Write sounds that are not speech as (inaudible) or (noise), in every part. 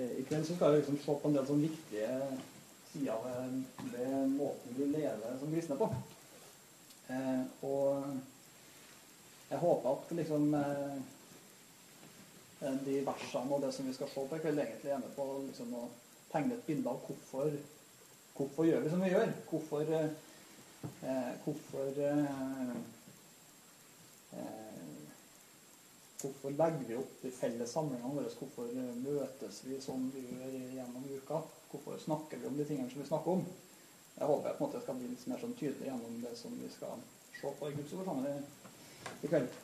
I kveld så skal vi liksom se på en del sånn viktige sider ved, ved måten vi lever som kristne på. Eh, og jeg håper at liksom eh, de versene og det som vi skal se på i kveld, egentlig er med på liksom, å tegne et bilde av hvorfor, hvorfor gjør vi som vi gjør. Hvorfor, eh, hvorfor eh, eh, Hvorfor legger vi opp de felles samlingene våre? Hvorfor eh, møtes vi som vi gjør gjennom uka? Hvorfor snakker vi om de tingene som vi snakker om? Jeg håper jeg på en måte skal bli litt mer sånn tydelig gjennom det som vi skal se på i Guds ord sammen i, i kveld.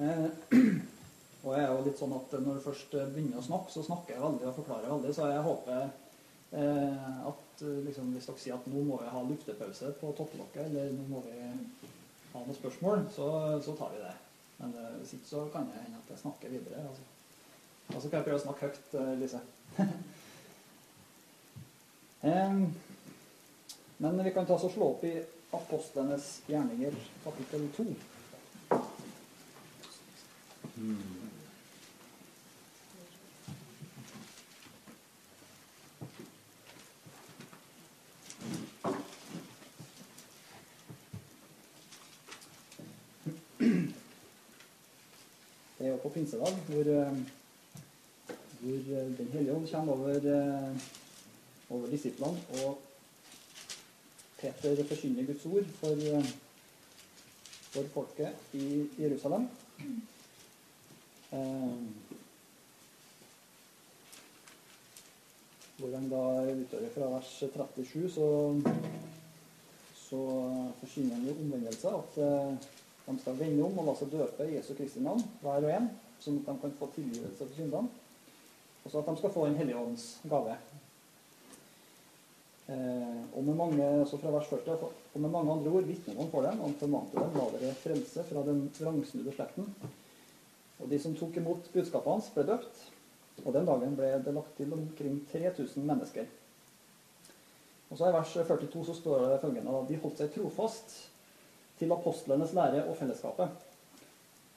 Eh, (clears throat) og jeg er jo litt sånn at når du først begynner å snakke, så snakker jeg veldig og forklarer veldig. Så jeg håper eh, at eh, liksom, hvis dere sier at nå må vi ha luftepause på topplokket, eller nå må vi ha noen spørsmål, så, så tar vi det. Men uh, hvis ikke så kan det hende at jeg snakker videre. Altså. Og så kan jeg prøve å snakke høyt, uh, Lise. (laughs) um, men vi kan ta oss og slå opp i Apostlenes gjerninger, kapittel 2. Mm. På pinsedag hvor, eh, hvor eh, Den hellige ånd kommer over, eh, over disiplene. Og Peter forkynner Guds ord for, for folket i Jerusalem. hvor han da utover fra vers 37 så, så forkynner han jo omvendelse. At de skal vende om og la seg døpe i Jesu Kristi navn, hver og en, sånn at de kan få tilgivelse for syndene. Og så at de skal få Den hellige gave. Eh, og med mange så fra vers 40, og med mange andre ord vitner man for dem og formante dem la dere frelse fra den vrangsnudde slekten. Og de som tok imot budskapet hans, ble døpt. Og den dagen ble det lagt til omkring 3000 mennesker. Og så I vers 42 så står det følgende De holdt seg trofast til apostlenes lære og fellesskapet,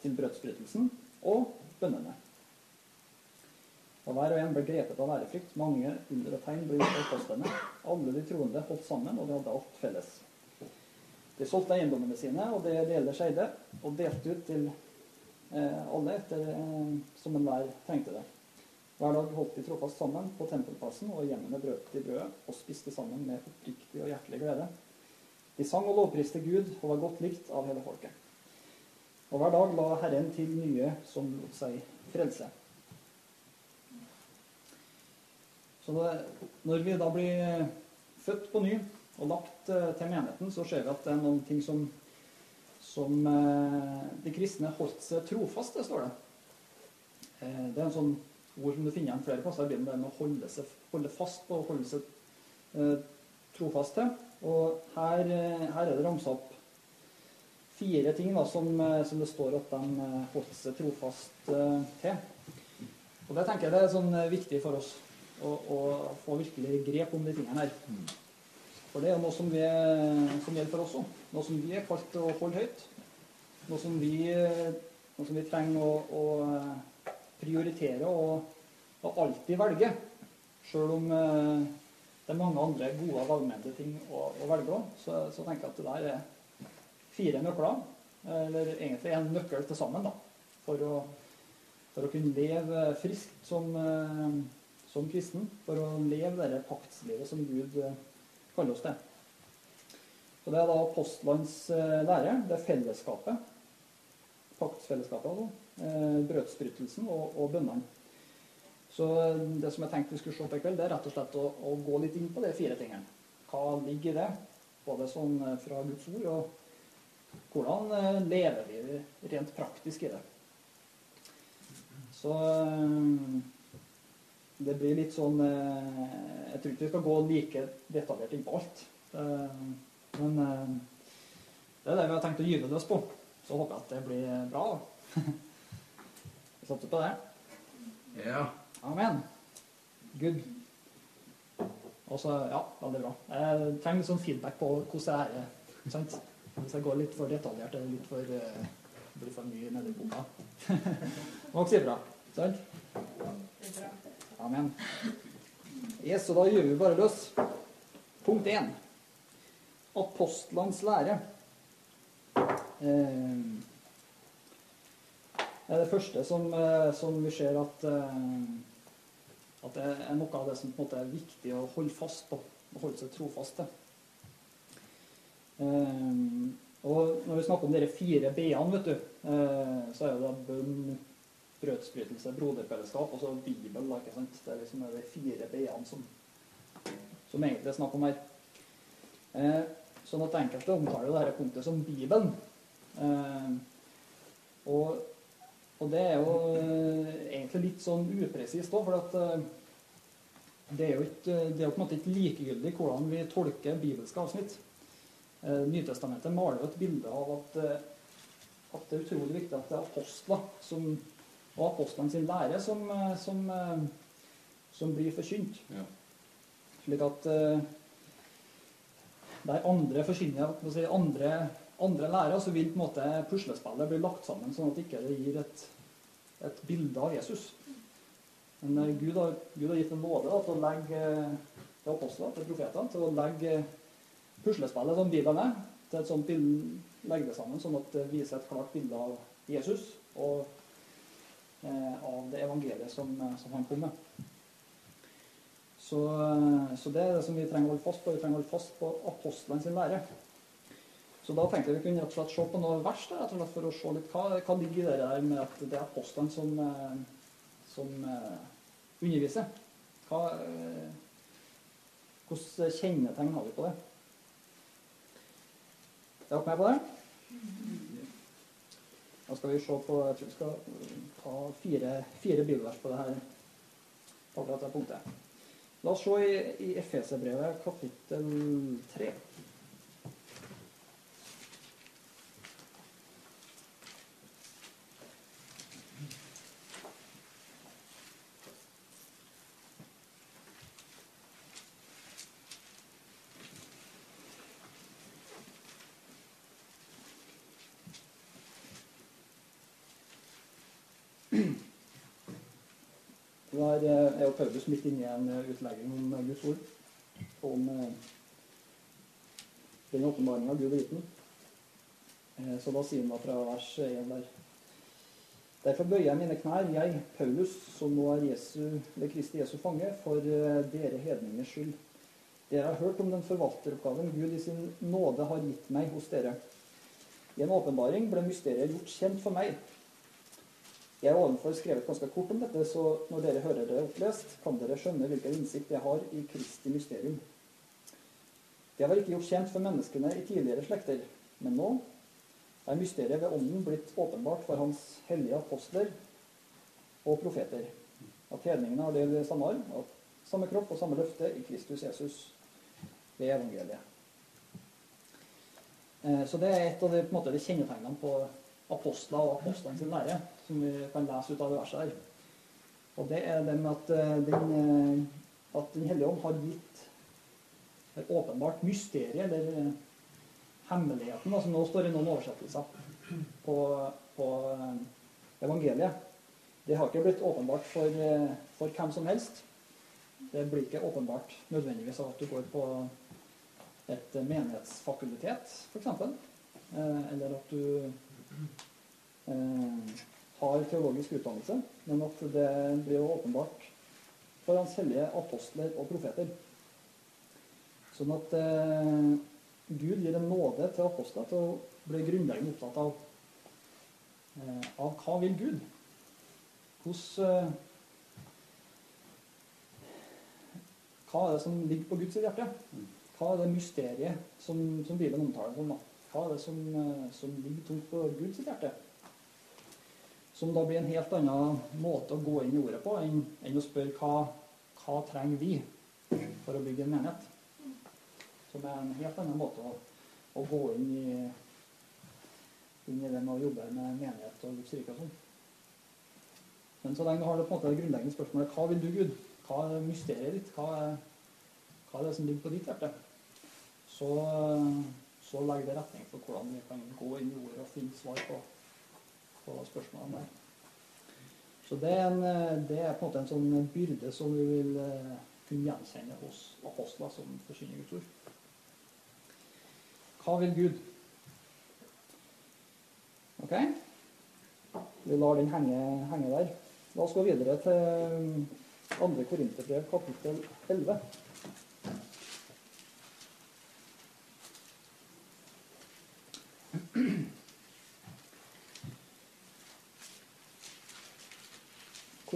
til brødsbrytelsen og bønnene. Og hver og en ble grepet av ærefrykt. Mange under og tegn ble gjort av apostlene. Alle de troende holdt sammen, og de hadde alt felles. De solgte eiendommene sine, og det de skeide, eide, og delte ut til eh, alle etter eh, som enhver trengte det. Hver dag holdt de trofast sammen på tempelplassen, og hjemmene brøt de brødet og spiste sammen med oppriktig og hjertelig glede de sang og lovpriste Gud og var godt likt av hele folket. Og hver dag la Herren til nye som lot seg frelse. Så når vi da blir født på ny og lagt eh, til menigheten, så ser vi at det er noen ting som, som eh, de kristne holdt seg trofast til, står det. Eh, det er en sånn ord som du finner igjen flere plasser i Bibelen, det med å holde, seg, holde fast på og holde seg trofast til. Og her, eh, her er det ramsa opp fire ting da, som, eh, som, det står at de eh, holdt seg trofast til. Og det tenker jeg det er sånn viktig for oss å, å, få virkelig grep om de tingene her. For det er noe som, vi, som gjelder for oss òg. Noe som vi er kalt å holde høyt. Noe som vi, noe som vi trenger å, å prioritere og, og alltid velge. Sjøl om det er mange andre gode og velmente ting å, å velge om. Så, så, tenker jeg at det der er fire nøkler, eller egentlig en nøkkel til sammen, da, for å, for å kunne leve friskt som, eh, som, kristen. For å leve det paktslivet som Gud eh, kaller oss til. Så Det er da apostlenes eh, lære. Det er fellesskapet. Paktsfellesskapet, altså. Brødsbrytelsen og, og bønnene. Så det som jeg tenkte vi skulle se på i kveld, det er rett og slett å, å, gå litt inn på de fire tingene. Hva ligger i det? Både sånn eh, fra Guds ord, og hvordan eh, lever vi rent praktisk i det. Så eh, det blir litt sånn Jeg tror ikke vi skal gå like detaljert inn på alt. Men det er det vi har tenkt å gyve løs på. Så håper jeg at det blir bra. (laughs) Vi satser på det. Ja. Amen. Good. Og så, ja, veldig bra. Jeg trenger litt sånn feedback på hvordan det er. sant? Hvis jeg går litt for detaljert eller litt for uh, blir for mye nedi boka. Dere sier bra. Sant? Amen. Yes, så da gjør vi bare løs. Punkt 1. Apostlenes lære. Eh, det er det første som, eh, som vi ser at, eh, at det er noe av det som på en måte er viktig å holde fast på. Å holde seg trofast til. Um, og når vi snakker om de fire b-ene, vet du, så er det bønn, brødsbrytelse, broderfellesskap og så Bibel. ikke sant? Det er liksom de fire b-ene som, som egentlig er snakk om her. Uh, sånn at enkelte omtaler dette punktet som Bibelen. Uh, og, og, det er jo eh, egentlig litt sånn upresist òg, for at eh, det er jo ikke, det er på en måte ikke likegyldig hvordan vi tolker bibelske avsnitt. Eh, Nytestamentet maler jo et bilde av at, eh, at det er utrolig viktig at det er apostler som, og apostlene sin lære som, som, som blir forkynt. Ja. Slik at der andre forkynner si, andre, andre lærer, så vil på en måte puslespillet bli lagt sammen sånn at det ikke gir et, et bilde av Jesus. Men uh, Gud, har, Gud, har, gitt en nåde da, til å legge til apostler, til profetene, til å legge puslespillet som Bibelen er, til et sånt legge det sammen sånn at det viser et klart bilde av Jesus og eh, av det evangeliet som, som han kom med. Så, så, det er det som vi trenger å holde fast på. Vi trenger å holde fast på apostlene sin lære. Så da tenkte jeg vi kunne rett og slett se på noe vers der, for å se litt hva, hva ligger i det der med at det er apostlene som, eh, som uh, underviser. Hva, uh, hvordan kjennetegn har vi på det? Er dere med på det? Da skal vi se på Jeg tror vi skal ta fire, fire bibelvers på det her, akkurat det punktet. La oss se i, i Efeserbrevet kapittel 3. Der er jo Paulus midt inne i en eh, utlegging om eh, Guds ord. Om eh, den åpenbaringa Gud har gitt ham. Så da sier han fra vers 1 der Derfor bøyer jeg mine knær, jeg, Paulus, som nå er Jesu, Kristi Jesu fange, for dere hedningers skyld. Dere har hørt om den forvalteroppgaven Gud i sin nåde har gitt meg hos dere. I en åpenbaring ble mysteriet gjort kjent for meg, jeg har ovenfor skrevet ganske kort om dette, så når dere hører det opplest, kan dere skjønne hvilken innsikt jeg har i Kristi mysterium. Det var ikke gjort kjent for menneskene i tidligere slekter, men nå er mysteriet ved Ånden blitt åpenbart for Hans hellige apostler og profeter. At hedningene har del i samme arm, at samme kropp og samme løfte i Kristus Jesus ved evangeliet. Eh, så det er et av de, på måte, de kjennetegnene på apostler og apostlene sin lære, som vi kan lese ut av det verset her. Og det er det med at eh, den, eh, at den hellige ånd har gitt et åpenbart mysteriet, eller eh, hemmeligheten, som altså nå står i noen oversettelser på, på evangeliet. Det har ikke blitt åpenbart for, for, hvem som helst. Det blir ikke åpenbart nødvendigvis at du går på et menighetsfakultet, f.eks. Eller at du eh, har teologisk utdannelse, men at det blir jo åpenbart for hans hellige apostler og profeter. Sånn at eh, Gud gir en nåde til apostler til å bli grunnleggende opptatt av eh, av hva vil Gud? Hvordan eh, Hva er det som ligger på Guds hjerte? Hva er det mysteriet som, som Bibelen omtaler som? da? Hva det som, eh, som ligger tungt på Guds hjerte? Som da blir en helt annen måte å gå inn i ordet på enn, enn å spørre hva, hva trenger vi for å bygge en menighet. Som er en helt annen måte å, å gå inn i, inn i det med å jobbe med menighet og Guds rike og sånn. Men så lenge du har det, på en måte, det grunnleggende spørsmålet hva vil du, Gud? Hva er mysteriet ditt? Hva er, hva er det som ligger på ditt hjerte? Så så legger det retning for hvordan vi kan gå inn i ordet og finne svar på, på spørsmålene der. Så det er, en, eh, det er på en måte en sånn byrde som vi vil eh, kunne gjenkjenne hos apostler som forkynner Guds ord. Hva vil Gud? Ok? Vi lar den henge, henge der. La oss gå videre til 2. Korinterbrev, kapittel 11.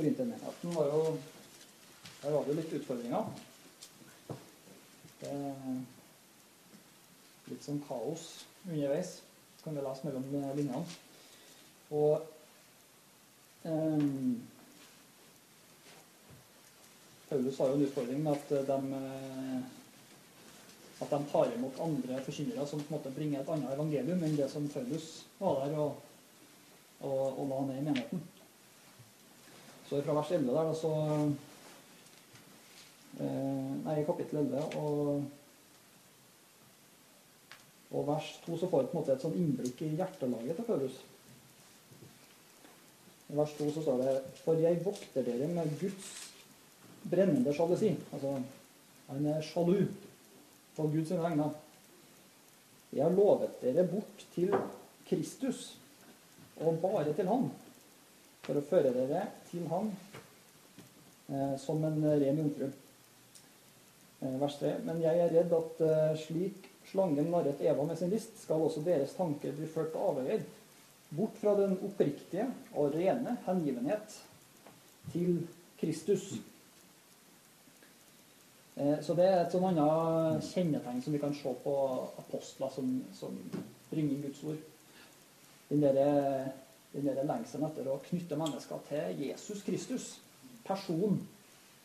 Korintermenigheten var jo Der var det litt utfordringer. Det litt sånn kaos underveis, kan vi lese mellom linjene. Og um, Paulus har jo en utfordring med at de, at de tar imot andre forkynnere som på en måte bringer et annet evangelium enn det som Paulus var der og, og, og la ned i menigheten. Så fra vers 11 der, da, så eh, Nei, kapittel 11 og, og vers 2 så får vi på en måte et sånn innblikk i hjertelaget til Paulus. I vers 2 så står det For jeg vokter dere med Guds brennende sjalusi. Altså, han er sjalu på Guds vegne. Jeg har lovet dere bort til Kristus, og bare til Han for å føre dere til ham eh, som en ren jomfru. Eh, vers 3. Men jeg er redd at eh, slik slangen narret Eva med sin list, skal også deres tanker bli ført på avveier, bort fra den oppriktige og rene hengivenhet til Kristus. Eh, så det er et sånn annet kjennetegn som vi kan se på apostler som, som bringer Guds ord. Den der den der lengselen etter å knytte mennesker til Jesus Kristus. Personen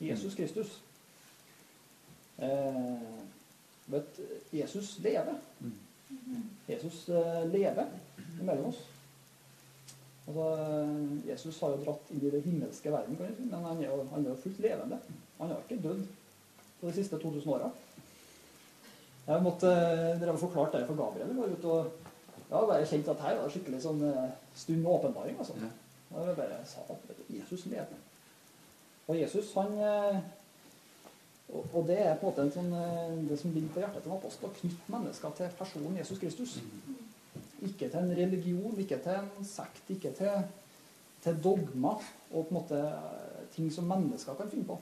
Jesus mm. Kristus. Eh, vet, Jesus lever. Mm. Jesus eh, lever mellom oss. Altså, Jesus har jo dratt inn i det himmelske verden, kan jeg si, men han er, jo, han er jo fullt levende. Han har ikke dødd på de siste 2000 åra. Jeg måtte eh, dere forklart det for Gabriel. Jeg var ute og ja, bare kjent at her var det skikkelig sånn eh, stund med åpenbaring. Altså. Ja. Og jeg bare sa at Jesus lever. Og Jesus, han eh, Og det er på en måte en sånn, eh, det som ligger på hjertet til en apostel, å knytte mennesker til personen Jesus Kristus. Ikke til en religion, ikke til en sekt, ikke til, til dogma og på en måte ting som mennesker kan finne på.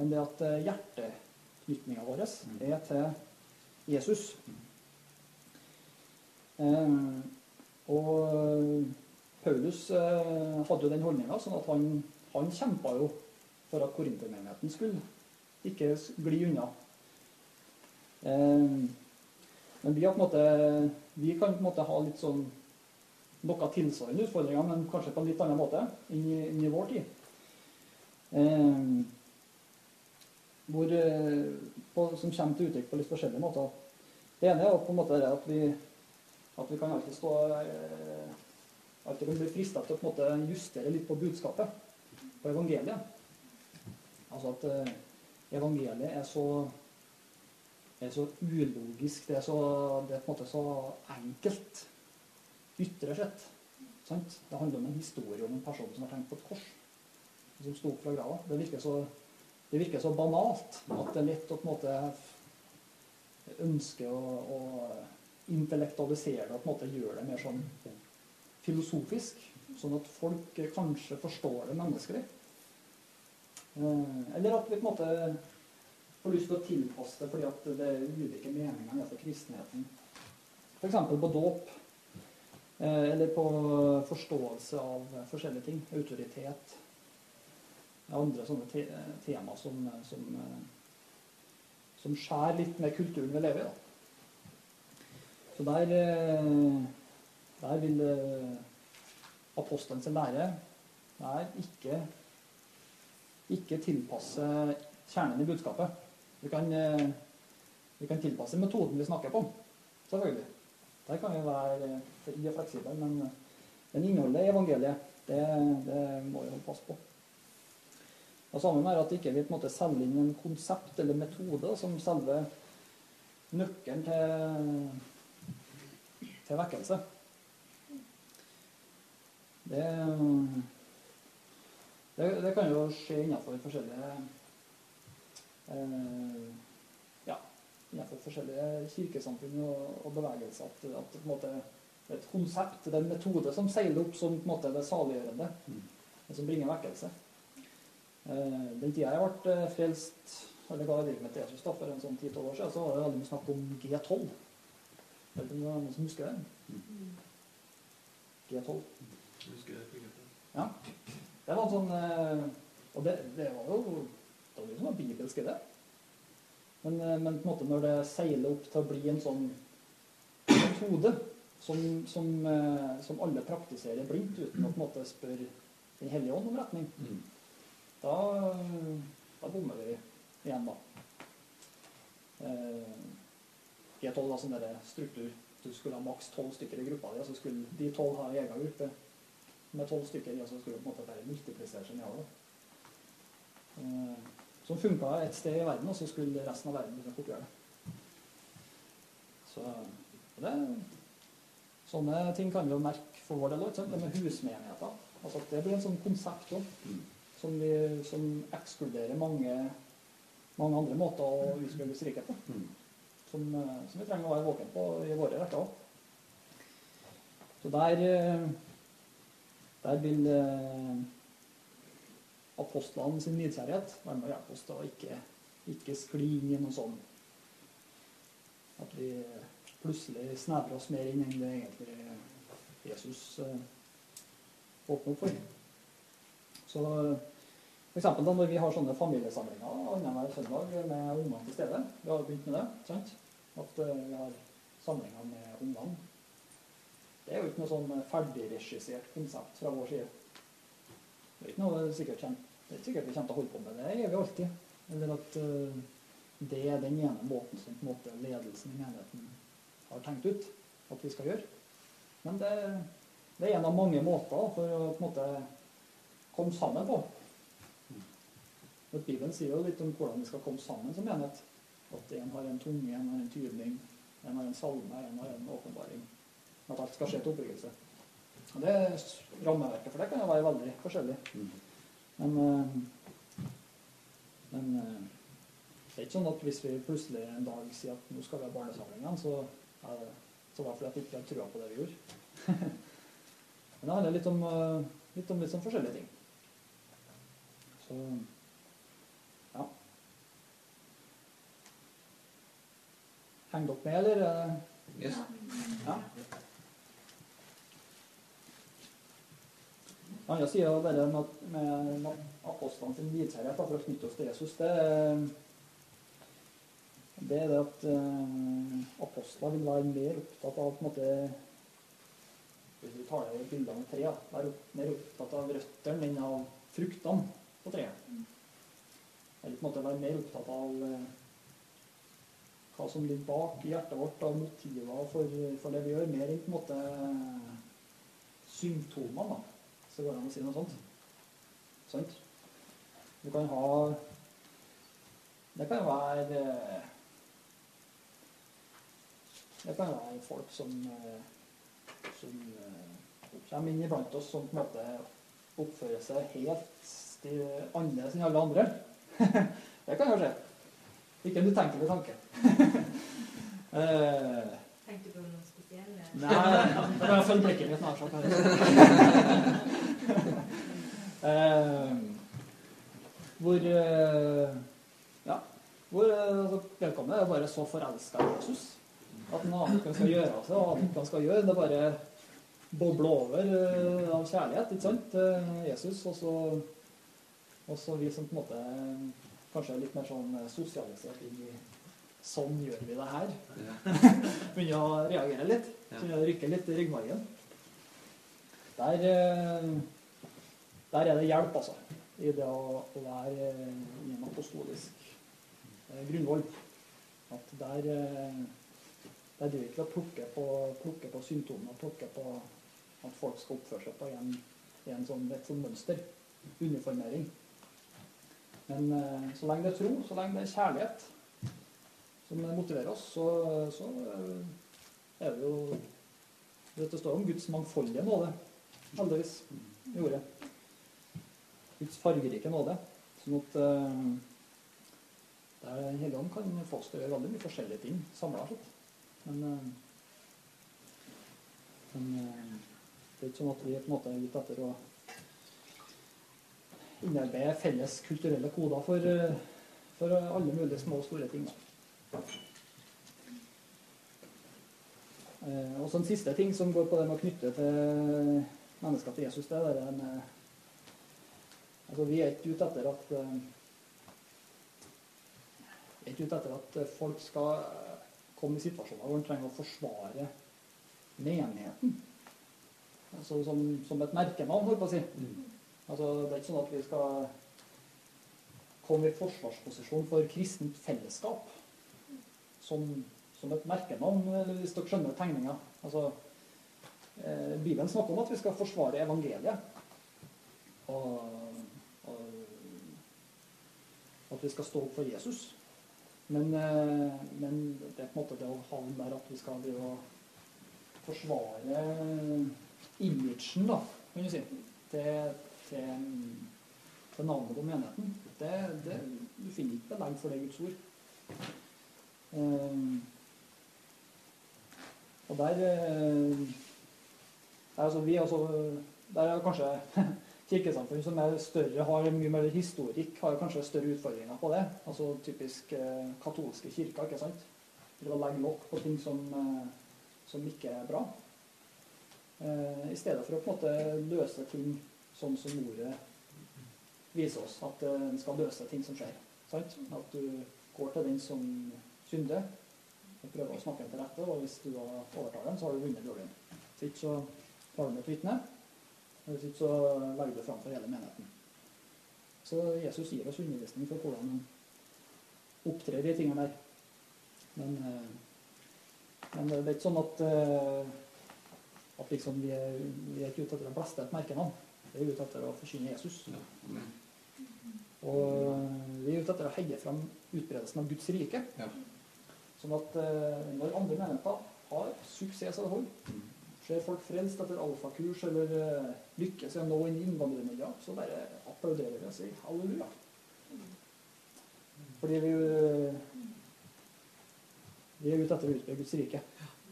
Men det at hjerteknytninga vår er til Jesus. Eh, og Paulus eh, hadde jo den holdninga, sånn at han, han kjempa jo for at korintermenigheten skulle ikke gli unna. Eh, men vi, har på en måte, vi kan på en måte ha litt sånn noe tilsvarende utfordringer, men kanskje på en litt annen måte enn i, enn i vår tid. Eh, hvor, på, som kommer til uttrykk på litt forskjellige måter. Det ene er på en måte at vi at vi kan alltid stå eh, alltid kan bli frista til å på en måte justere litt på budskapet, på evangeliet. Altså at eh, evangeliet er så, er så ulogisk, det er, så, det er på en måte så enkelt ytre sett. Sant? Det handler om en historie om en person som har tenkt på et kors, som sto opp fra grava. Det virker så, det virker så banalt at det er lett å på en måte ønske å, å intellektualisere det på en måte gjøre det mer sånn filosofisk. Sånn at folk kanskje forstår det menneskelig. Eh, eller at vi på en måte får lyst til å tilpasse det fordi at det er ulike meninger innenfor kristenheten. F.eks. på dåp. Eh, eller på forståelse av forskjellige ting. Autoritet. Andre sånne te tema som, som, som skjærer litt med kulturen vi lever i. da. Så der, eh, der vil eh, apostelens lære der ikke, ikke tilpasse kjernen i budskapet. Vi kan, eh, vi kan, tilpasse metoden vi snakker på, selvfølgelig. Der kan vi være fri fleksible, men, men innholdet i evangeliet, det, det må vi holde fast på. Og sammen med at vi ikke selger inn en konsept eller metode som selve nøkkelen til til vekkelse. Det, Det, det kan jo skje innenfor forskjellige eh, ja, innenfor forskjellige kirkesamfunn og, og bevegelser. At, at det måte er et konsept, det er en metode som seiler opp som måte det saliggjørende. Mm. Det som bringer vekkelse. Eh, den tida jeg ble eh, frelst, eller ga driver med til Jesus da, for en sånn 10-12 år siden, så var det veldig mye snakk om G12. Om det er noen som husker det? G12. Husker jeg begrepet. Ja. Det var sånn eh, Og det, det var jo Det var jo sånn bibelsk det. Men, eh, men på en måte når det seiler opp til å bli en sånn metode som, som, eh, som alle praktiserer blindt uten å på en måte spørre Den hellige ånd om retning, Mm. da, da bommer vi igjen, da. Eh, G12 var sånn der struktur. Du skulle ha maks tolv stykker i gruppa di, og så skulle de tolv ha en egen gruppe med tolv stykker i, og så skulle det på en måte bare multiplisere seg nedover. Eh, som funka et sted i verden, og så skulle resten av verden liksom kopiere det. Så det, sånne ting kan vi jo merke for vår del òg. Det med husmenigheter. Altså det blir en sånn konsept òg Mm. som, som ekskluderer mange, mange andre måter å utspre Guds på. Som, eh, som vi trenger å være våken på i våre rekker òg. Så der, eh, der vil eh, apostlene sin nidkjærlighet være med å hjelpe oss til å ikke, ikke skli inn i noe sånn At vi plutselig snevrer oss mer inn enn det egentlig Jesus åpner opp for. Så for da når vi har sånne familiesamlinger annenhver søndag med ungene til stede Vi har begynt med det. sant? At uh, vi har samlinger med ungene. Det er jo ikke noe sånn ferdigregissert konsept fra vår side. Det er ikke noe vi sikkert er sikkert vi kommer til å holde på med det. Gjør vi alltid. Eller at uh, det er den ene måten som måte ledelsen i menigheten har tenkt ut at vi skal gjøre. Men det, det er en av mange måter for å på en måte komme sammen på. For Bibelen sier jo litt om hvordan vi skal komme sammen som enhet. At en har en tunge, en har en tydning, en har en salme, en har en åpenbaring. At alt skal skje til oppbyggelse. Og det Rammeverket for det kan jo være veldig forskjellig. Men, eh, men eh, det er ikke sånn at hvis vi plutselig en dag sier at nå skal vi ha barnesamling igjen, så, er det, så var det fordi at vi ikke hadde trua på det vi gjorde. (laughs) men det handler litt om, eh, litt om litt sånn forskjellige ting. Så ja. Henger opp med, eller? eh? Yes. Ja. Den andre sida av det med, med, med apostlene sin nidkjærlighet da, for å knytte oss til Jesus, det, det er det at eh, apostler vil være mer opptatt av på en måte Hvis vi tar i bildene av treet, være opp, mer opptatt av røttene enn av fruktene på treet. Eller på en måte være mer opptatt av eh, hva som ligger bak hjertet vårt av motiver for, for det vi gjør, mer enn på en måte symptomer, da. Så går det an å si noe sånt. Sant? Du kan ha Det kan være Det kan være folk som, eh, som eh, kommer inn iblant oss som på en måte oppfører seg helt annerledes enn alle andre. (laughs) det kan jo skje. Ikke en utenkelig tanke. Eh, (laughs) Tenkte du på noe spesielle? Nei, jeg bare følg blikket mitt nær sånn. (laughs) Eh, hvor eh, Ja. Hvor eh, altså, vedkommende er bare så forelska i Jesus at han aner ikke hva han skal gjøre av seg, og han skal gjøre. Det bare bobler over eh, av kjærlighet ikke sant, til Jesus. Og så, og så vi som på en måte kanskje litt mer sånn eh, sosialisert inn i Sånn gjør vi det her. Ja. (laughs) Begynner å reagere litt. Ja. Begynner å rykke litt i ryggmargen. Der, eh, der er det hjelp, altså. I det å, å være eh, i en apostolisk grunnvoll. At der, der driver ikke å plukke på, plukke på symptomer, plukke på at folk skal oppføre seg på en, en sånn, et sånn mønster. Uniformering. Men eh, så lenge det er tro, så lenge det er kjærlighet som motiverer oss, så, så eh, er det jo Dette står om Guds mangfoldige nåde, heldigvis, i ordet. Guds fargerike nåde. Sånn at eh, der Den ånd kan få oss til å gjøre veldig mye forskjellige ting samla sett. Men, men det er ikke sånn at vi er på en måte ute etter å innarbeide felles kulturelle koder for, eh, for alle mulige små og store ting. Eh, og så en siste ting som går på det med å knytte til mennesker til Jesus, det er med Altså, vi er ikke ute etter at eh, Vi er ikke ute etter at folk skal komme i situasjoner hvor de trenger å forsvare menigheten. Altså som, som et merkenavn, holdt på å si. Altså, det er ikke sånn at vi skal komme i forsvarsposisjon for kristent fellesskap som, som et merkenavn, hvis dere skjønner tegninga. Altså, eh, Bibelen snakker om at vi skal forsvare evangeliet. Og, og at vi skal stå opp for Jesus. Men, eh, men det er på en måte det å havne der at vi skal drive og forsvare imagen, da, kan du si, til, til, til navnet på menigheten. Det, det, du finner ikke belegg for det i Guds ord. Eh, og der der, altså, vi, altså, der er kanskje (laughs) kirkesamfunn som er større, har mye mer historikk, har kanskje større utfordringer på det. Altså typisk eh, katolske kirker, ikke sant. Til å legge lokk på ting som, eh, som ikke er bra. Eh, I stedet for å på en måte løse ting sånn som ordet viser oss. At eh, en skal løse ting som skjer. Sant? At du går til den som synder, og prøver å snakke ham til rette. Og hvis du da overtar den, så har du vunnet duellen. Hvis ikke så tar du med et vitne. Hvis ikke så legger du fram for hele menigheten. Så Jesus gir oss undervisning for hvordan han opptrer de tingene der. Men, eh, men det er ikke sånn at, eh, at liksom vi, er, vi er ikke ute etter å blaste et merkenavn. Vi er ute etter å forkynne Jesus. Og vi er ute etter å heie fram utbredelsen av Guds rike. Ja. Sånn at eh, når andre menigheter har suksess av det hold, ser folk frelst etter alfakurs eller eh, lykkes i å nå inn i innvandrermiljøer, så bare applauderer vi og sier halleluja. Fordi vi, vi er ute etter å utbre Guds rike.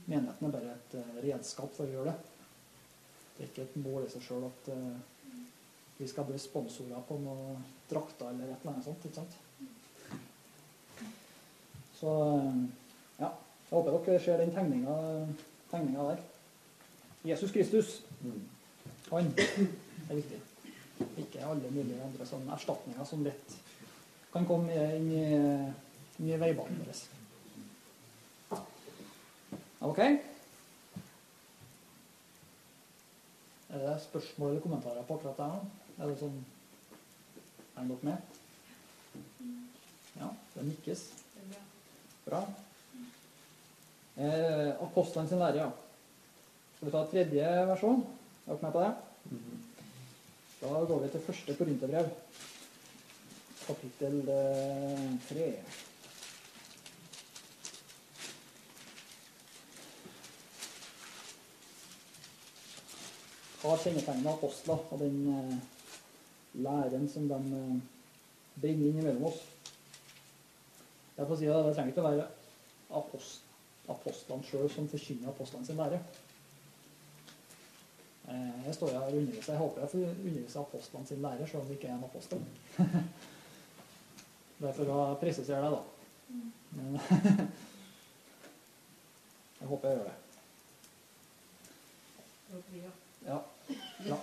Menigheten er bare et eh, redskap for å gjøre det. Det er ikke et mål i seg sjøl at eh, vi skal bli sponsorer på noen drakter eller et eller annet sånt. ikke sant? Så eh, ja, jeg håper dere ser den tegninga, der. Jesus Kristus, han er viktig. Ikke alle mulige andre sånne erstatninger som lett kan komme inn i, inn i veibanen vår. Ok? Er det spørsmål eller kommentarer på akkurat det her? Er det sånn Er dere med? Ja, det nikkes. Bra. Eh, Apostlene sin lære, ja. Skal vi ta tredje versjon? Er dere med på det? Da går vi til første korinterbrev. Kapittel eh, tre. Hva kjennetegner apostler og den eh, læren som de eh, bringer inn mellom oss? Jeg får si at det trenger ikke å være apost, apostlene sjøl som forkynner apostlene sin lære. Eh, Jeg står her og underviser. Jeg håper jeg får undervise apostlene sin lære, selv om det ikke er en apostel. (laughs) Det er for å presisere det, da. Men (laughs) jeg håper jeg gjør det. Ja. Bra.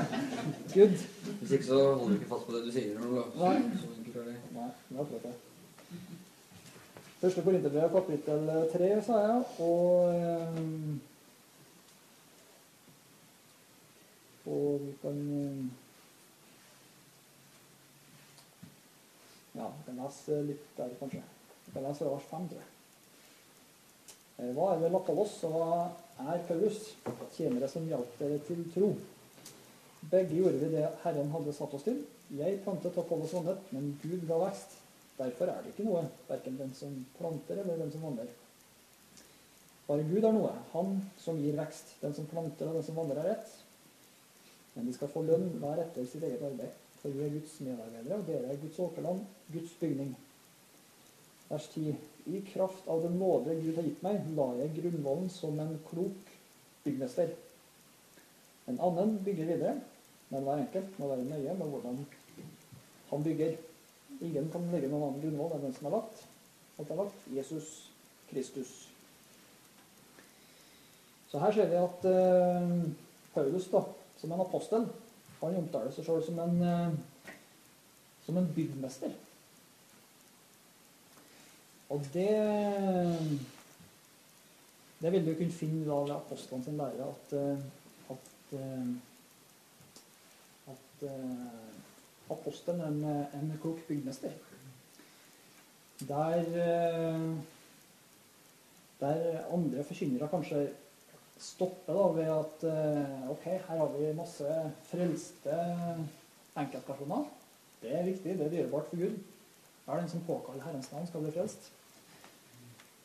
(laughs) Good. Hvis ikke så holder du ikke fast på det du sier. Du Nei. Så enkelt er det. Nei, det er akkurat det. Første Korinterbrev, kapittel tre, sa jeg. Og, eh, og vi kan eh, Ja, vi kan lese litt der, kanskje. Vi kan lese fra vers 5, tror jeg. Eh, Hva er vel oss, og hva er Paulus? Tjenere som hjalp dere til tro. Begge gjorde vi det Herren hadde satt oss til. Jeg plantet og Apollos vannet, men Gud ga vekst. Derfor er det ikke noe, verken den som planter eller den som vanner. Bare Gud er noe, Han som gir vekst. Den som planter og den som vanner er rett. Men de skal få lønn hver etter sitt eget arbeid. For vi er Guds medarbeidere, og dere er Guds åkerland, Guds bygning. Vers 10. I kraft av den nåde Gud har gitt meg, la jeg grunnvollen som en klok byggmester. En annen bygger videre, men hver enkelt må være nøye med hvordan han bygger. Ingen kan legge noen annen grunnvoll enn den som er lagt. Alt er lagt. Jesus Kristus. Så her ser vi at uh, Paulus, da, som en apostel, han omtaler seg sjøl som, en, eh, som en byggmester. Og det Det vil du kunne finne da ved apostlene sin lære, at, eh, at, eh, eh, apostelen en, en klok byggmester. Der, eh, der andre forkynnere kanskje stopper da ved at eh, ok, her har vi masse frelste enkeltpersoner. Det er viktig, det er dyrebart for Gud. Hver den som påkaller Herrens navn, skal bli frelst.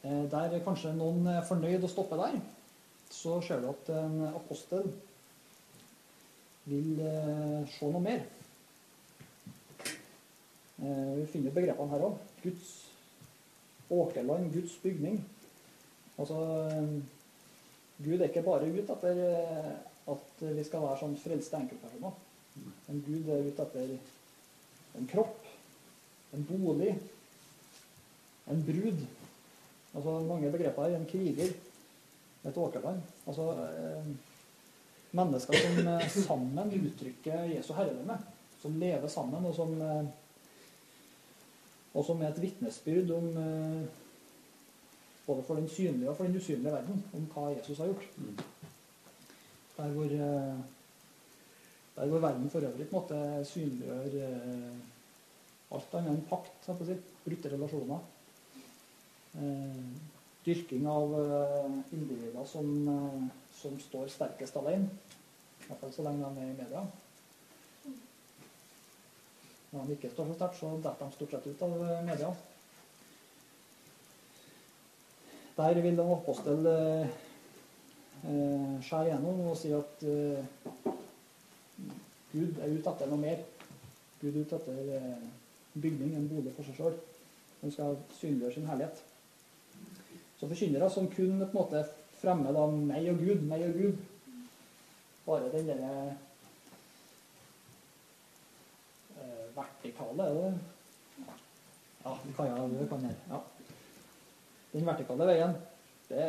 Der kanskje noen er fornøyd å stoppe der, så ser du at en apostel vil eh, se noe mer. Eh, Vi finner begrepene her òg. Guds åkerland, Guds bygning. Altså, eh, Gud er ikke bare ute etter at vi skal være sånn frelste enkeltpersoner. Men Gud er ute etter en kropp, en bolig, en brud. Altså mange begreper her. En kriger, et åkerland. Altså mennesker som eh, sammen uttrykker Jesu herredømme. Som lever sammen, og som, eh, og som er et vitnesbyrd om eh, både for den synlige og for den usynlige verden, om hva Jesus har gjort. Mm. Der hvor, der hvor verden for øvrig på en måte synliggjør alt annet enn pakt, brutte relasjoner. Dyrking av eh, individer som, eh, som står sterkest alene. I hvert fall så lenge de er i media. Når de ikke står så sterkt, så detter de stort sett ut av eh, media. Der vil en apostel eh, skjære gjennom og si at eh, Gud er ute etter noe mer. Gud er ute etter eh, bygning, en bolig for seg sjøl. Som skal synliggjøre sin herlighet. Så forkynnere som kun på en måte fremmer da meg og Gud, meg og Gud, bare den derre eh, vertikale er det? Ja, vi kan, jeg, det kan jeg. Ja. Den vertikale veien, det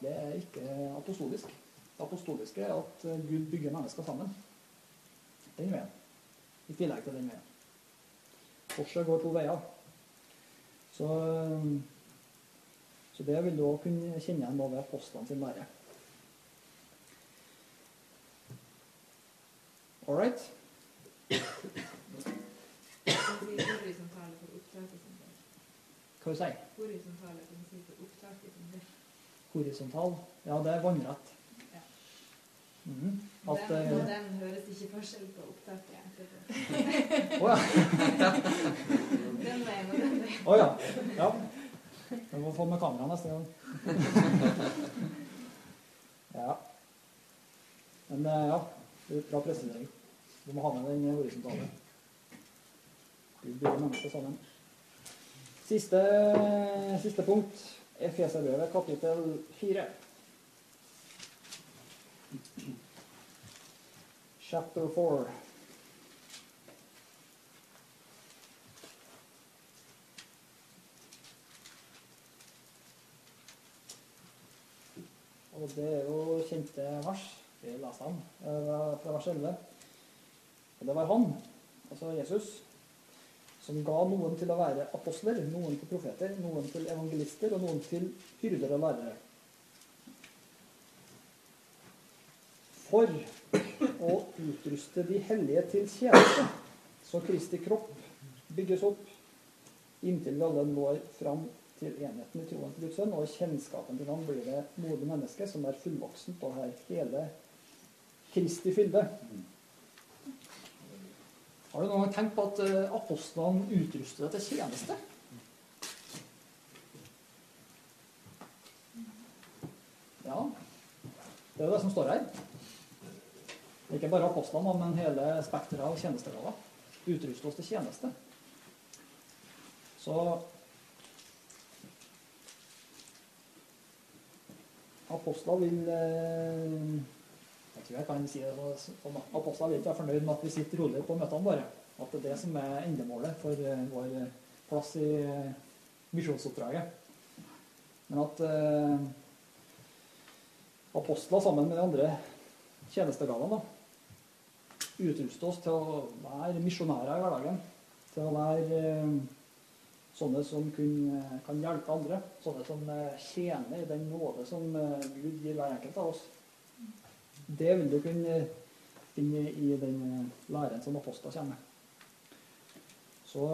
det er ikke apostolisk. Det apostoliske er at Gud bygger mennesker sammen. Den veien. I tillegg til den veien. Korset går to veier. Så, så det vil du også kunne kjenne igjen ved apostlene sin lære. All right? Hva. Hva du sier Horisontale opptak i sin del. Horisontal? Ja, det er vannrett. Ja. -hmm. At, Den, eh, og den høres ikke forskjell på opptaket etterpå. Å ja. Den veien og den veien. Å ja. ja. Vi må få med kamera neste gang. (laughs) ja. Men eh, ja, bra presisering. Du må ha med den horisontale. Vi bygger mennesker sammen. Siste, siste punkt. Efeserbrevet kapittel 4. Chapter 4. Og det er jo kjente vers. Vi leser dem fra vers 11. Og det var han, altså Jesus, som ga noen til å være apostler, noen til profeter, noen til evangelister og noen til hyrder og lærere. For å utruste de hellige til tjeneste, så Kristi kropp bygges opp inntil vi alle når fram til enheten i troen til Guds sønn, og kjennskapen til ham blir det modne menneske som er fullvoksent og har hele Kristi fylde. Har du noen gang tenkt på at eh, apostlene utruster deg til tjeneste? Ja, det er det som står her. Ikke bare apostlene, men hele spekteret av tjenestegaver. utruste oss til tjeneste. Så apostler vil eh, Jeg tror jeg kan si det sånn. Apostler vil ikke være fornøyd med at vi sitter rolig på møtene våre. At det er det som er endemålet for eh, vår plass i eh, misjonsoppdraget. Men at apostler sammen med de andre tjenestegavene utruste oss til å være misjonærer i hverdagen. Til å være sånne som kun, eh, kan hjelpe andre. Sånne som eh, tjener den nåde som eh, Gud gir hver enkelt av oss. Det vil du kunne finne i den læren som apostler kommer med. Så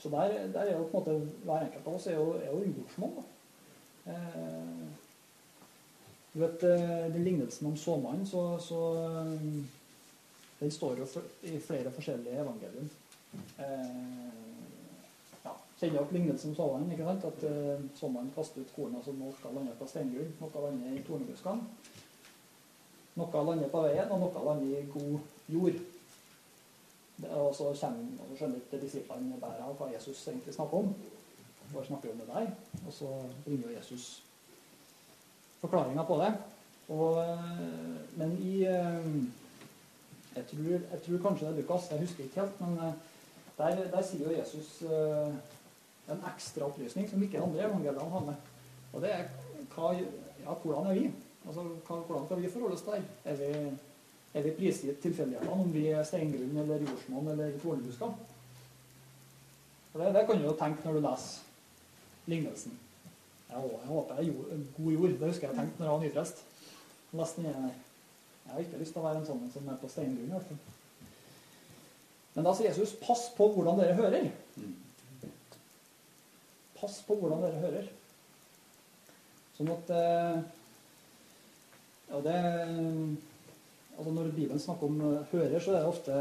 så der, der er jo på en måte hver enkelt av oss er jo, er jo jordsmonn. du vet, Den lignelsen om såmannen, så, så den står jo i flere forskjellige evangelium. Eh, ja, Kjenner opp lignelsen om såmannen? ikke sant? At eh, såmannen kaster ut korna som noe lander på steingrunn, noe lander i tornebuskene. Noe lander på veien, og noe lander i god jord. Det, og så kommer, og så skjønner ikke disiplene bæret av hva Jesus egentlig snakker om. Bare snakker om det der. Og så bringer Jesus forklaringa på det. Og, eh, men i eh, jeg tror, jeg tror kanskje det er Lukas, jeg husker ikke helt, men eh, der, der sier jo Jesus uh, en ekstra opplysning som ikke andre evangeliene har med. Og det er hva, ja, hvordan er vi? Altså, hva, hvordan kan vi forholde oss der? Er vi, er vi prisgitt tilfeldighetene om vi er steingrunn eller jordsmonn eller tornebusker? Det, det kan du jo tenke når du leser lignelsen. Jeg, jeg håper jeg er god jord. Det husker jeg tenkte når jeg var nyprest. Leste den der. Jeg har ikke lyst til å være en sånn som er på steingrunn. i hvert fall. Men da sier Jesus 'pass på hvordan dere hører'. Pass på hvordan dere hører. Sånn at eh, Ja, det Altså Når Bibelen snakker om eh, hører, så er det ofte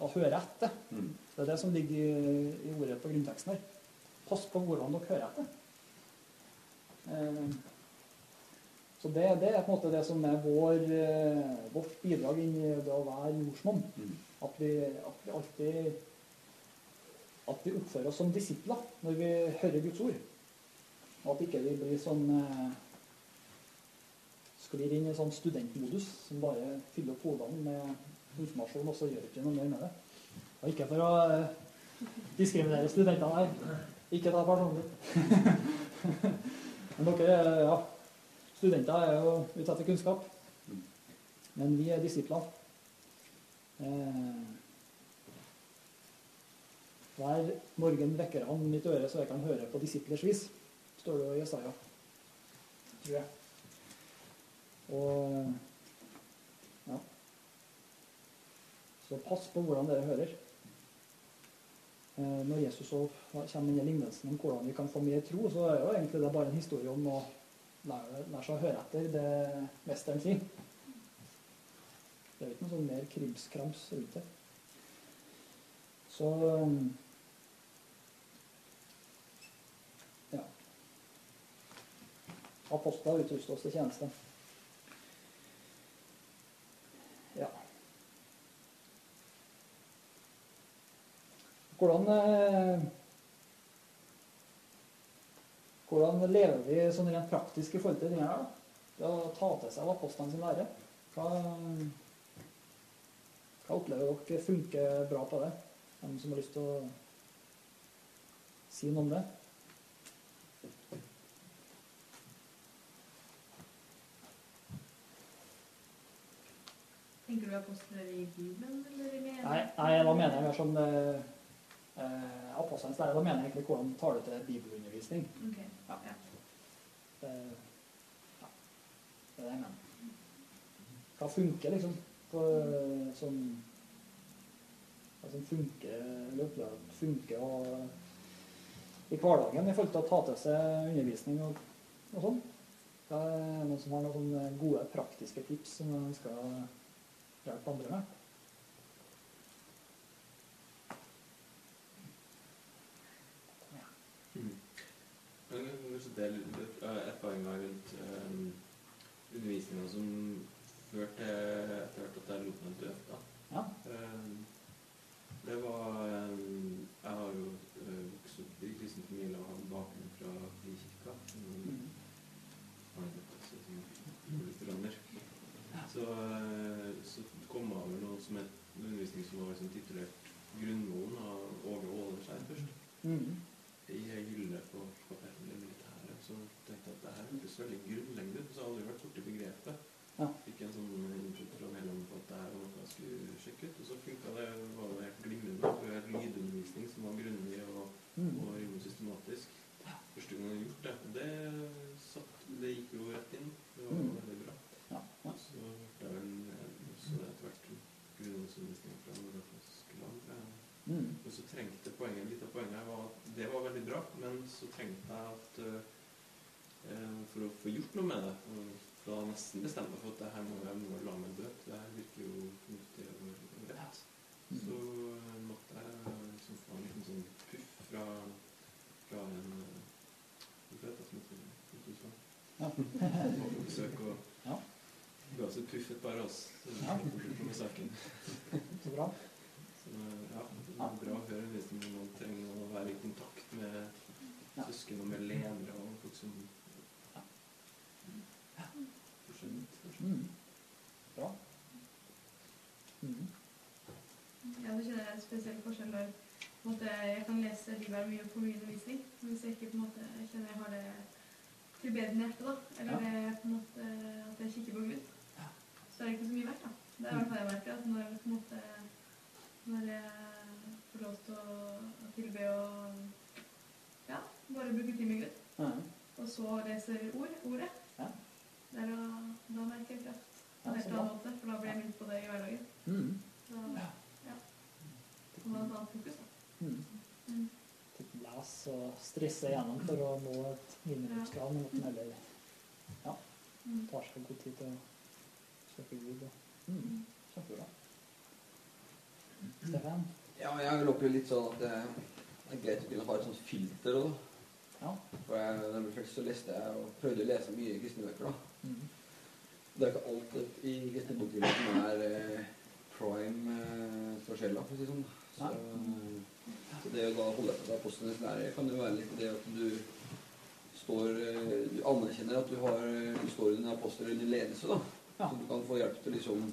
å høre etter. Det er det som ligger i, ordet på grunnteksten her. Pass på hvordan dere hører etter. Så det, det er på en måte det som er vår, eh, vårt bidrag inn i det å være jordsmonn. Mm. At vi, at vi alltid at vi oppfører oss som disipler når vi hører Guds ord. Og at ikke vi blir sånn eh, sklir inn i sånn studentmodus som bare fyller opp hodene med informasjon, og så gjør ikke noe mer med det. Og ikke for å eh, diskriminere studentene her. Ikke ta personlig. (laughs) Men dere, ja, studenter er jo ute etter kunnskap. Men vi er disipler. Eh, hver morgen vekker han mitt øre, så jeg kan høre på disiplers vis, står det i Jesaja. Tror jeg. Og ja. Så pass på hvordan dere hører. Eh, Når Jesus så kommer med lignelsen om hvordan vi kan få mer tro, så er jo egentlig det bare en historie om å seg å høre etter det mesteren sier. Det er jo ikke noe sånn mer krimskrams rundt det. Så ja. Apostler utruster oss til tjeneste. Ja. Hvordan eh, Hvordan lever vi sånn rent praktisk i forhold til det her? da? Det å ta til seg apostlene sin lære. Hva, hva opplever dere funker bra på det? Hvem som har lyst til å si noe om det? Tenker du apostler i Bibelen eller i menigheten? Nei, nei da mener jeg mer sånn eh, apostlenes lære. Da mener jeg egentlig hvordan tar det til bibelundervisning. Okay. Ja. ja. Det, ja, det er det jeg mener. Hva funker, liksom? På, som, hva som funker, eller opplever funker og, i hverdagen i forhold til å ta til seg undervisning og, og sånn. Det er noen som har noen gode, praktiske tips som jeg skal hjelpe andre med. Men kan er et erfaringer rundt um, undervisninga som førte til etter at jeg lot meg døpe. Ja. Eh, Det var eh, Jeg har jo eh, vokst opp i kristen familie og har bakgrunn fra frikirka. Mm. Lutheraner. Så, eh, så kom jeg over noe som het undervisning som var liksom titulert Grunnmoen av Åge Åleskjær først. Mm. I hylle på kapellet. Så tenkte jeg at det her høres veldig grunnleggende ut. Så jeg aldri vært borti begrepet. Ja. Fikk en sånn input fra mellom på at det her var noe jeg skulle sjekke ut. Og så funka det. var helt glimrende. Det var lydundervisning som var grundig og, Mm. og rimelig systematisk. Første gang jeg har gjort det. Det, satt, det gikk jo rett inn. Det var Mm. veldig bra. Ja. ja. Så hørte jeg vel eh, også etter hvert grunnundervisning fra nordafrikansk land. Mm. Og så trengte poenget, litt av poenget her var at det var veldig bra, men så trengte jeg at eh, eh, for å få gjort noe med det og For da nesten bestemte meg for at det her må jeg må la meg dø. Det her virker jo fornuftig og rett. Så eh, måtte jeg liksom få en liten sånn puff fra, fra en eh, det som heter Kulturland? Ja. Som var på besøk og Ja. ga oss et puff et par av oss. Ja. med saken. Så bra. Så ja, det er bra å høre hvis man trenger å være i kontakt med søsken og med ledere og folk som Ja. forskjellig. Mm. Bra. Mm. Ja, du kjenner jeg en spesiell forskjell der. måte, jeg kan lese Bibelen mye på min undervisning, men hvis jeg ikke på en måte kjenner jeg har det tilbedende hjerte, da, eller Ja. det på en måte at jeg kikker på Gud, Ja. så er det ikke så mye verdt. da. Det er i hvert fall jeg merker, at når, på en måte, når jeg får lov til å, å tilbe og ja, bare bruke tid med Gud, Ja. og så leser ord, ordet, Ja. der da, da merker jeg kraft på Ja, en så helt bra. annen måte, for da blir jeg minnet på det i hverdagen. Mm. Så, ja. Og ha et annet fokus, da. Mm. Mm. Ikke lese og stresse gjennom for å nå et minimumskrav, men at en heller Mm. tar seg god tid til å søke Gud. Og, mm. Kjempebra. Stefan? Ja, jeg vil oppleve litt sånn at det det er greit å kunne ha et sånt filter da. Ja. For jeg, da jeg ble så leste jeg og prøvde å lese mye kristne bøker, da. Mm. Det er ikke alt i kristne bokhyller som er eh, prime eh, for sjela, for å si det sånn. Så, så det å da holde til apostlenes lære kan jo være litt det at du står eh, Du anerkjenner at du har du står under apostler under ledelse, da. Ja. Så du kan få hjelp til å liksom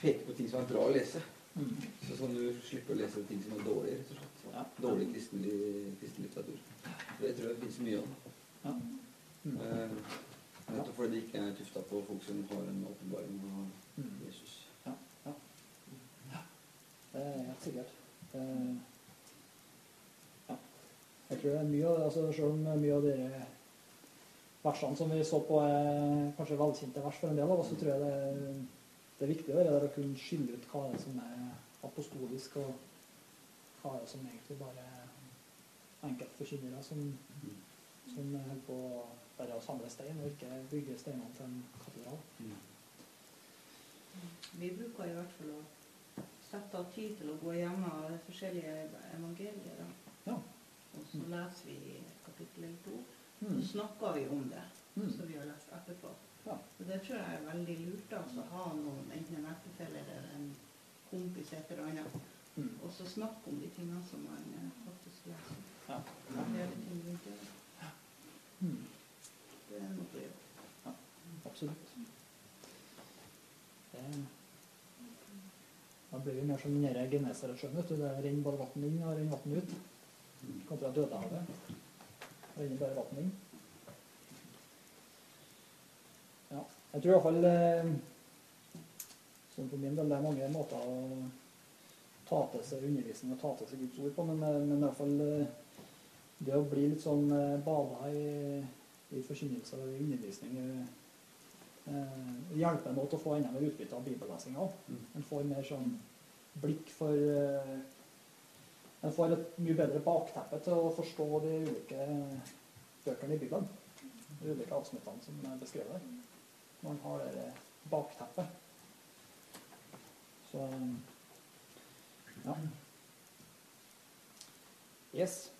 peke på ting som er bra å lese. Mm. Så sånn du slipper å lese ting som er dårlig, rett og slett. Ja. Dårlig kristen, li- litteratur. Det tror jeg finnes mye av. Ja. Mm. Eh, Nettopp fordi det ikke er tufta på folk som har en åpenbaring av Mm. Jesus. Det er helt sikkert. Det, ja. Det, altså selv om mye av de versene som vi så på er kanskje velkjente vers for en del av oss, så tror jeg det det er viktig det der å kunne skille ut hva er som er apostolisk, og hva er som egentlig bare er enkeltforkynnere som, som holder på bare å samle stein, og ikke bygge steinene til en katedral. Vi bruker i hvert fall å sette av tid til å gå gjennom de forskjellige evangelier. Så leser vi kapittel to. Så Mm. snakker vi om det Mm. som vi har lest etterpå. Ja. Og det tror jeg er veldig lurt altså, å ha noen, enten en ektefelle eller en kompis et eller annet, Mm. og så snakke om de tingene som man eh, faktisk leser. Ja. Ja. det. Det er noe å gjøre. Ja, Absolutt. Det, da blir vi mer som den Genesaretsjøen. Det renner bare vann inn og renner vann ut. Kontra Dødehavet. Det renner bare vann inn. Ja. Jeg tror iallfall eh, Sånn for min del, det er mange måter å ta til seg undervisning og ta til seg Guds ord på, men, eh, men iallfall eh, det å bli litt sånn bada i, i forkynnelse og undervisning eh, hjelper nå til å få enda mer utbytte av bibellesinga òg. Mm. En får mer sånn blikk for eh, En får et mye bedre bakteppe til å forstå de ulike bøkene i Bibelen. De ulike avsnittene som er beskrevet. Man har det bakteppet. Så ja. Yes.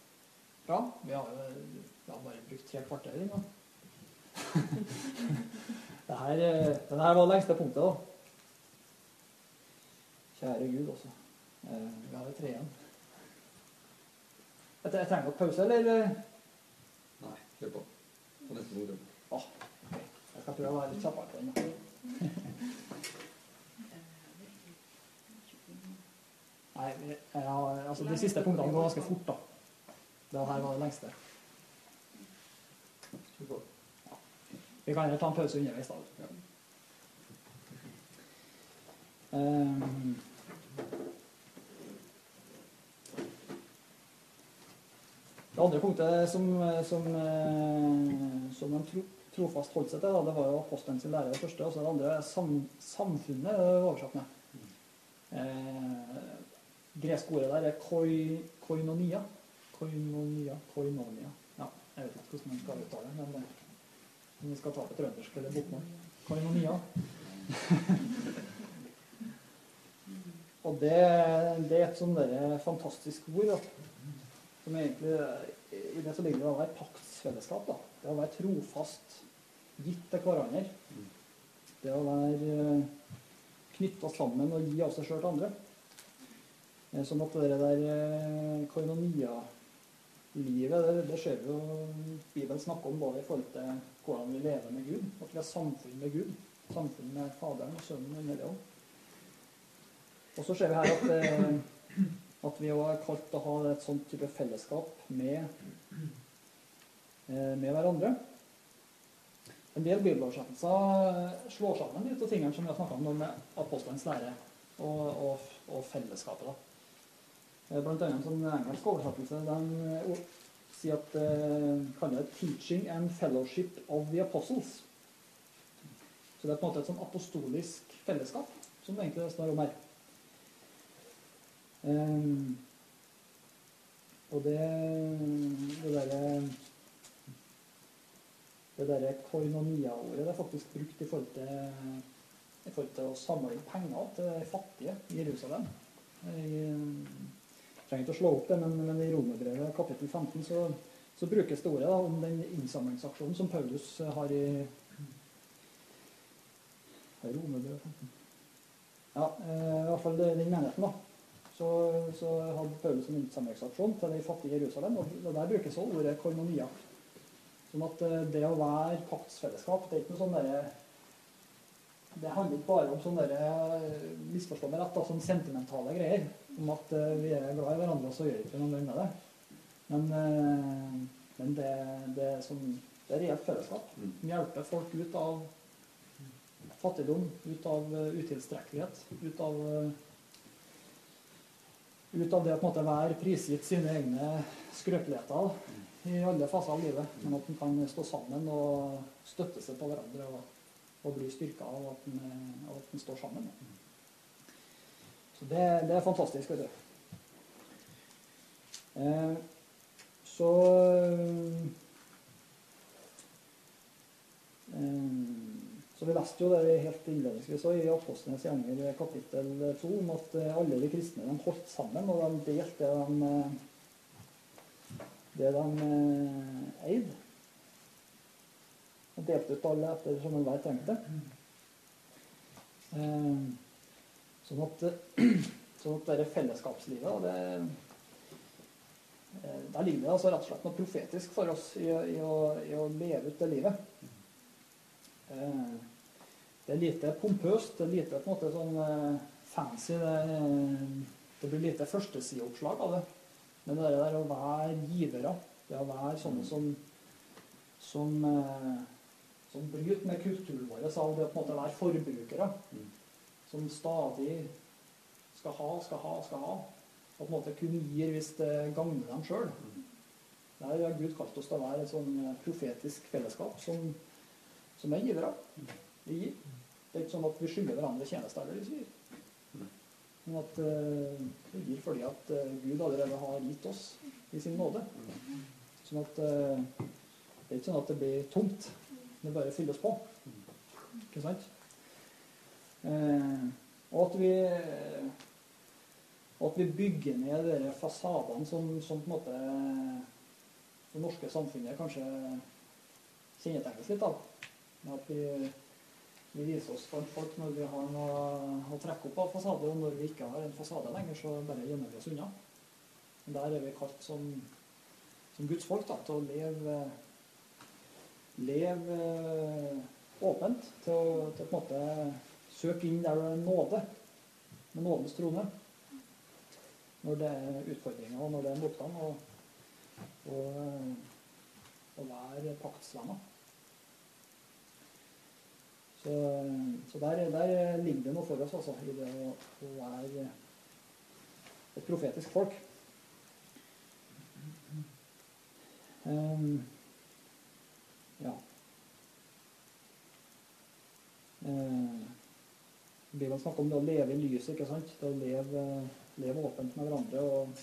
Bra. Vi har vi har bare brukt tre kvarter ennå. (laughs) Det her, eh, her var lengste punktet, da. Kjære Gud, også. Eh, vi har jo tre igjen. Jeg, jeg trenger dere pause, eller? eh? Nei, kjør på. På neste punkt. Jeg skal prøve å være litt kjappere på den. (laughs) Nei, jeg altså De siste punktene går ganske fort, da. Det her var det lengste. Kjør på. Vi kan heller ta en pause underveis, da. Ja. Det andre punktet som, som, eh, som de tro, trofast holdt seg til, det var jo apostelen sin lære det første. Og så det andre er sam, samfunnet, det er oversatt med. Eh, greske ordet der er koi, koinonia. Koinonia, koinonia. Ja, jeg vet ikke hvordan man skal uttale det, men det om vi skal ta på trøndersk eller bokmål. Koinonia. (laughs) Og det, det er et sånn fantastisk ord. Da. Som egentlig I det så ligger det å være paktsfellesskap. Da. Det å være trofast gitt til hverandre. Det å være knytta sammen og gi av seg sjøl til andre. Eh, Sånn at det der eh, koinonia-livet, det, det ser vi jo Bibelen snakker om både i forhold til hvordan vi lever med Gud, at vi har samfunn med Gud. Samfunn med Faderen Sønnen og Den hellige ånd. Og så ser vi her at, eh, at vi er kalt å ha et sånt type fellesskap med, eh, med hverandre. En del bibeloversettelser slår sammen litt av tingene som vi har snakka om med apostelens lære og, og, og fellesskapet. da. Eh, Blant annet en sånn engelsk oversettelse den eh, sier at eh, kaller det 'teaching and fellowship of the apostles'. Så det er på en måte et sånn apostolisk fellesskap, som egentlig står om her. Ehm, og det, det derre det derre koinonia-ordet det er faktisk brukt i forhold til, i forhold til å samle inn penger til de fattige i Jerusalem. Jeg trenger ikke å slå opp det, men, men i Romerbrevet kapittel 15 så, så brukes det ordet da, om den innsamlingsaksjonen som Paulus har i i Romerbrevet 15. Ja, eh, i hvert fall den menigheten, da. Så, så hadde Paulus en innsamlingsaksjon til de fattige i Jerusalem, og der brukes også ordet koinonia. Sånn at eh, det å være paktsfellesskap, det er ikke noe sånn derre Det handler ikke bare om sånne derre misforstå meg rett, da, sånn sentimentale greier. Om at eh, vi er glad i hverandre, og så gjør vi ikke noe med det. Men, eh, men det, det, er sånn, det er reelt fellesskap. Vi Som hjelper folk ut av fattigdom, ut av eh, utilstrekkelighet, ut av eh, ut av det å være prisgitt sine egne skrøpeligheter i alle faser av livet. Men at en kan stå sammen og støtte seg på hverandre og, og bli styrka av at en står sammen. Så det, det er fantastisk, vet du. Eh, så eh, så vi leste jo det helt innledningsvis i Apostlenes gjerninger kapittel 2 om at eh, alle de kristne de holdt sammen, og de delte det de, eh, det de eh, eide. Og delte ut alle etter som enhver trengte. Eh, Sånn at, (clears throat) sånn at dette fellesskapslivet, det, eh, der ligger det altså rett og slett noe profetisk for oss i, i, å, i å leve ut det livet. Eh, Det er lite pompøst, det er lite på en måte sånn eh, fancy. Det, det blir lite førstesideoppslag av det. Men det der å være givere, det å være sånne som, som, eh, som bryter med kulturen vår av det å på en måte være forbrukere, Mm. som stadig skal ha, skal ha, skal ha, og på en måte kun gir hvis det gagner dem sjøl. Der har Gud kalt oss til å være et sånn eh, profetisk fellesskap som, som er givere. Vi gir. Det er ikke sånn at vi skylder hverandre tjenester eller vi gir. Men at uh, vi gir fordi at uh, Gud allerede har gitt oss i sin nåde. Sånn at uh, det er ikke sånn at det blir tomt. Det bare fylles på. Ikke sant? Og at vi at vi bygger ned de fasadene som, som på en måte det norske samfunnet kanskje kjennetegnes litt av. At vi, vi viser oss for folk når vi har noe å trekke opp av fasade, og når vi ikke har en fasade lenger, så bare gjemmer vi oss unna. Der er vi kalt som, som Guds folk da, til å leve, leve eh, åpent, til å, til å på en måte søke inn der det er nåde, med nådens trone. Når det er utfordringer, og når det er motgang, og, og, og å være paktsvenner. Så, så der, der ligger det noe for oss, altså, i det å, å være et profetisk folk. Um, ja. Uh, Bibelen snakker om det å leve i lyset, ikke sant? Det å leve, leve åpent med hverandre. og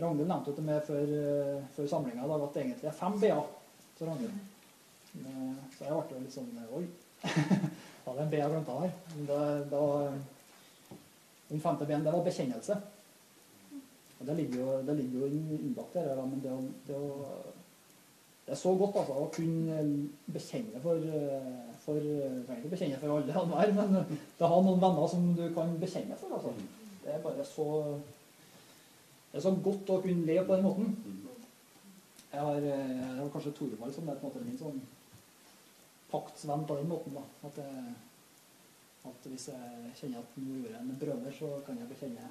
Ragnhild nevnte det med før, eh, før samlinga at det egentlig er fem b-er Så jeg ble jo litt sånn Oi, (laughs) var det en B jeg glemte her? Det, det var, den femte B-en, det var bekjennelse. Og det ligger jo, det ligger jo innbakt der, men det, det, det er så godt altså, å kunne bekjenne for, eh, for trenger ikke bekjenne for alle og enhver, men det har noen venner som du kan bekjenne for. Altså. Det er bare så Det er så godt å kunne leve på den måten. Jeg har, eh, jeg har kanskje Torvald som er på en måte min sånn paktsvenn på den måten. da. At, jeg, at hvis jeg kjenner at nå gjorde en brøler, så kan jeg bekjenne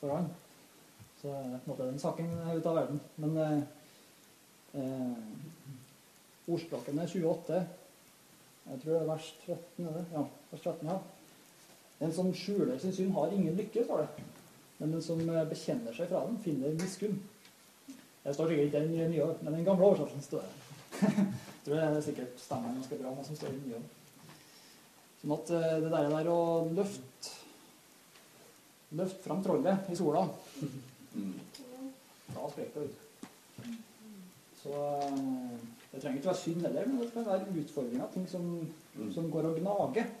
for han. Så er på en måte den saken ut av verden. Men eh, eh, ordspråkene 28 Jeg tror det er vers 13, er det? Ja, vers 13, ja. Den som skjuler sin synd, har ingen lykke, står det. Men den som eh, bekjenner seg fra den, finner miskunn. Det står sikkert ikke den nye, men den gamle oversettelsen står der. (laughs) Jeg tror det er sikkert stemmer ganske bra, hva som står i den nye. Sånn at eh, det der, der å løfte Løft fram trollet i sola, da sprekker det ut. Så eh, det trenger ikke være synd heller, men det kan være utfordringer, ting som, som går og gnager.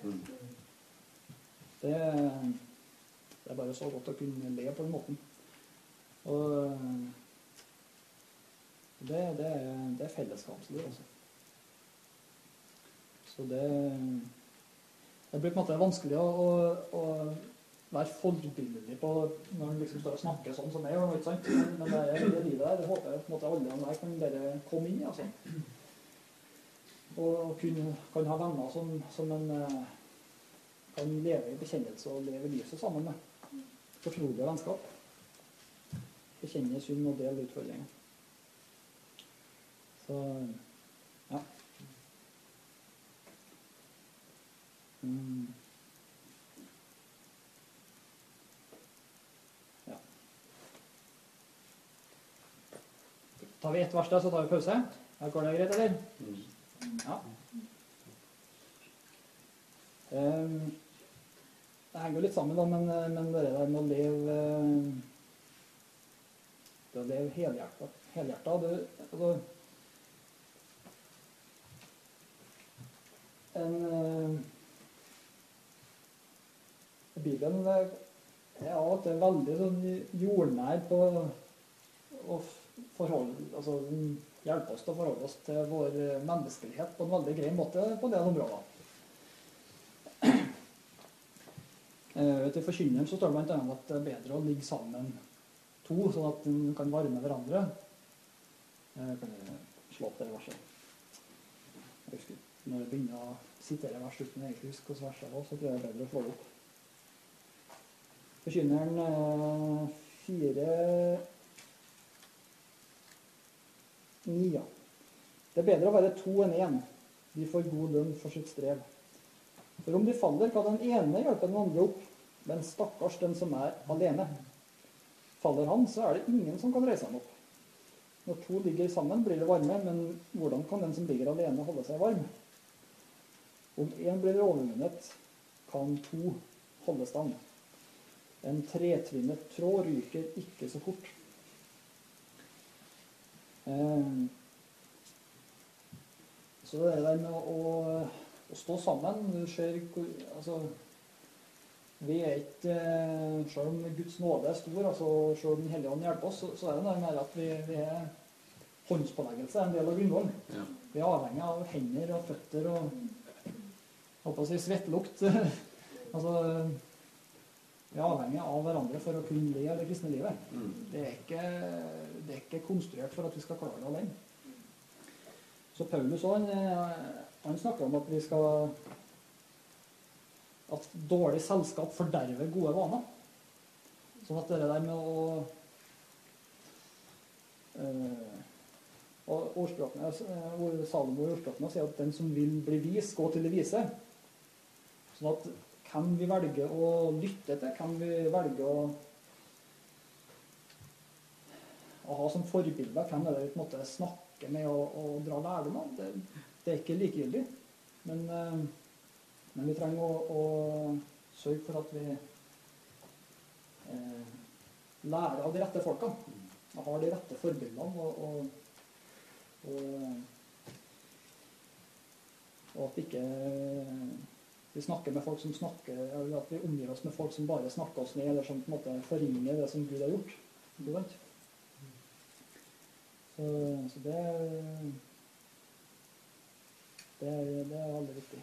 Det, det er bare så godt å kunne le på den måten. Og det, det, er, det er fellesskapsliv, altså. Så det Det blir på en måte vanskelig å, å, å være forbilledlig på når en liksom står og snakker sånn som jeg gjør? Men, det, er- det livet der, det håper jeg på en måte alle enhver kan bare komme inn i, altså. Og, og kan ha venner som, som en eh, kan leve i bekjennelse og leve lyset sammen med. Fortrolige vennskap. Bekjenne synd og dele utfordringer. Så ja. Mm. Ja. Tar vi ett vers der, så tar vi pause. Her går det greit, eller? Ja. Um, det henger jo litt sammen, da, men, men det der med å leve eh, Det å leve helhjerta, helhjerta du, altså, en, eh, Bibelen eh, er av og til veldig sånn jordnær på å forholde, altså, hjelpe oss til å forholde oss til vår eh, menneskelighet på en veldig grei måte på en del områder. (clears throat) Eh, Til forkynneren så står det annet at det er bedre å ligge sammen to, sånn at en kan varme hverandre. Jeg Kan jeg slå opp det verset? Jeg husker når jeg begynner å sitere vers uten egentlig huske vers det var, så tror jeg det er bedre å slå det opp. Forkynneren eh, fire ni, ja. Det er bedre å være to enn én. De får god lønn for sitt strev. For om de faller, kan den ene hjelpe den andre opp, men stakkars den som er alene. Faller han, så er det ingen som kan reise ham opp. Når to ligger sammen, blir det varme, men hvordan kan den som ligger alene, holde seg varm? Om én blir overvunnet, kan to holde stand. En tretvinnet tråd ryker ikke så fort. Eh, så det der med å, å stå sammen Du ser hvor Altså Vi er ikke eh, Selv om Guds nåde er stor, altså selv om Den hellige ånd hjelper oss, så, så er det noe mer at vi, vi er håndspåleggelse er en del av grunnvollen. Ja. Vi er avhengig av hender og føtter og holdt på å si svettlukt. (laughs) altså Vi er avhengig av hverandre for å kunne le av det kristne livet. Mm. Det er, ikke, det er ikke konstruert for at vi skal klare det alene. Så Paulus han, eh, han snakker om at vi skal At dårlig selskap forderver gode vaner. Sånn at det der med å øh, og ordspråkene, eh, Salomo i ordspråkene sier at den som vil bli vis, gå til det vise. Sånn at hvem vi velger å lytte til, hvem vi velger å, å ha som forbilder, hvem er det vi på en måte snakker med og, og drar lærdom av, det, det er ikke likegyldig. Men, eh, men vi trenger å, å sørge for at vi eh, lærer av de rette folka. Og har de rette forbildene. og, og og, og at ikke vi snakker med folk som snakker, eller at vi omgir oss med folk som bare snakker oss ned, eller som på en måte forringer det som Gud har gjort. Så, så det, det, det er veldig viktig.